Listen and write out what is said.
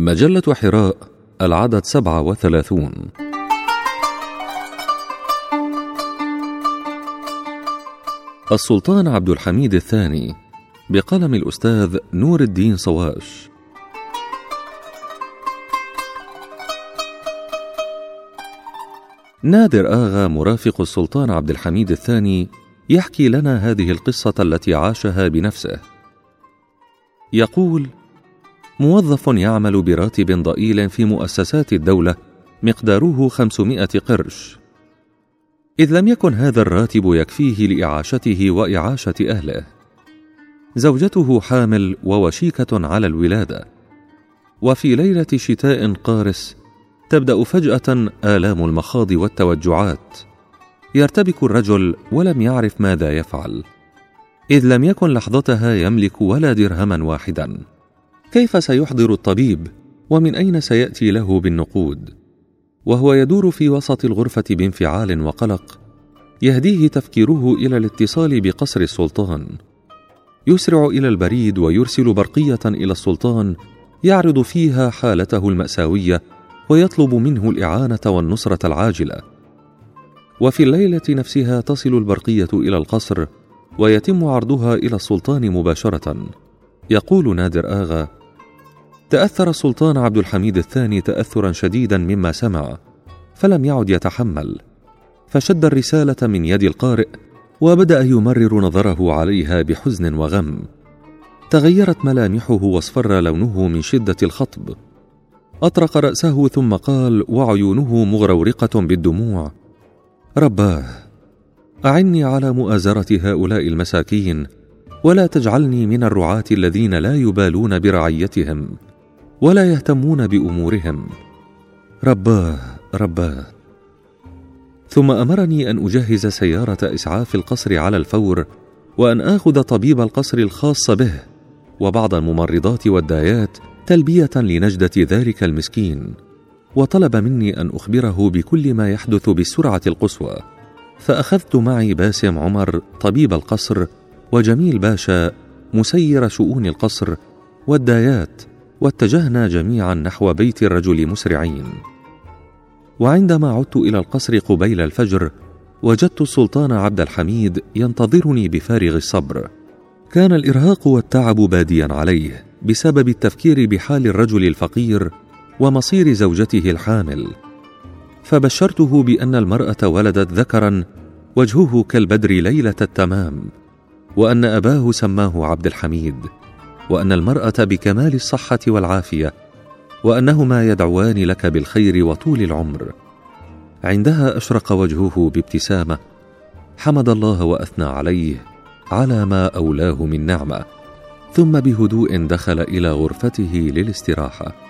مجلة حراء العدد سبعة وثلاثون. السلطان عبد الحميد الثاني بقلم الأستاذ نور الدين صواش. نادر آغا مرافق السلطان عبد الحميد الثاني يحكي لنا هذه القصة التي عاشها بنفسه. يقول موظف يعمل براتب ضئيل في مؤسسات الدولة مقداره خمسمائة قرش. إذ لم يكن هذا الراتب يكفيه لإعاشته وإعاشة أهله. زوجته حامل ووشيكة على الولادة. وفي ليلة شتاء قارس تبدأ فجأة آلام المخاض والتوجعات. يرتبك الرجل ولم يعرف ماذا يفعل. إذ لم يكن لحظتها يملك ولا درهما واحدا. كيف سيحضر الطبيب؟ ومن أين سيأتي له بالنقود؟ وهو يدور في وسط الغرفة بانفعال وقلق يهديه تفكيره إلى الاتصال بقصر السلطان. يسرع إلى البريد ويرسل برقية إلى السلطان يعرض فيها حالته المأساوية ويطلب منه الإعانة والنصرة العاجلة. وفي الليلة نفسها تصل البرقية إلى القصر ويتم عرضها إلى السلطان مباشرة. يقول نادر آغا تأثر السلطان عبد الحميد الثاني تاثرا شديدا مما سمع فلم يعد يتحمل. فشد الرسالة من يد القارئ وبدأ يمرر نظره عليها بحزن وغم. تغيرت ملامحه واصفر لونه من شدة الخطب. أطرق رأسه ثم قال وعيونه مغرورقة بالدموع. رباه أعني على مؤازرة هؤلاء المساكين ولا تجعلني من الرعاة الذين لا يبالون برعيتهم. ولا يهتمون بأمورهم. رباه رباه. ثم أمرني أن أجهز سيارة إسعاف القصر على الفور وأن آخذ طبيب القصر الخاص به وبعض الممرضات والدايات تلبية لنجدة ذلك المسكين. وطلب مني أن أخبره بكل ما يحدث بالسرعه القصوى. فأخذت معي باسم عمر طبيب القصر وجميل باشا مسير شؤون القصر والدايات واتجهنا جميعا نحو بيت الرجل مسرعين. وعندما عدت إلى القصر قبيل الفجر وجدت السلطان عبد الحميد ينتظرني بفارغ الصبر. كان الإرهاق والتعب باديا عليه بسبب التفكير بحال الرجل الفقير ومصير زوجته الحامل. فبشرته بأن المرأة ولدت ذكرا وجهه كالبدر ليلة التمام وأن أباه سماه عبد الحميد. وأن المرأة بكمال الصحة والعافية وأنهما يدعوان لك بالخير وطول العمر. عندها أشرق وجهه بابتسامة حمد الله وأثنى عليه على ما أولاه من نعمة ثم بهدوء دخل إلى غرفته للاستراحة.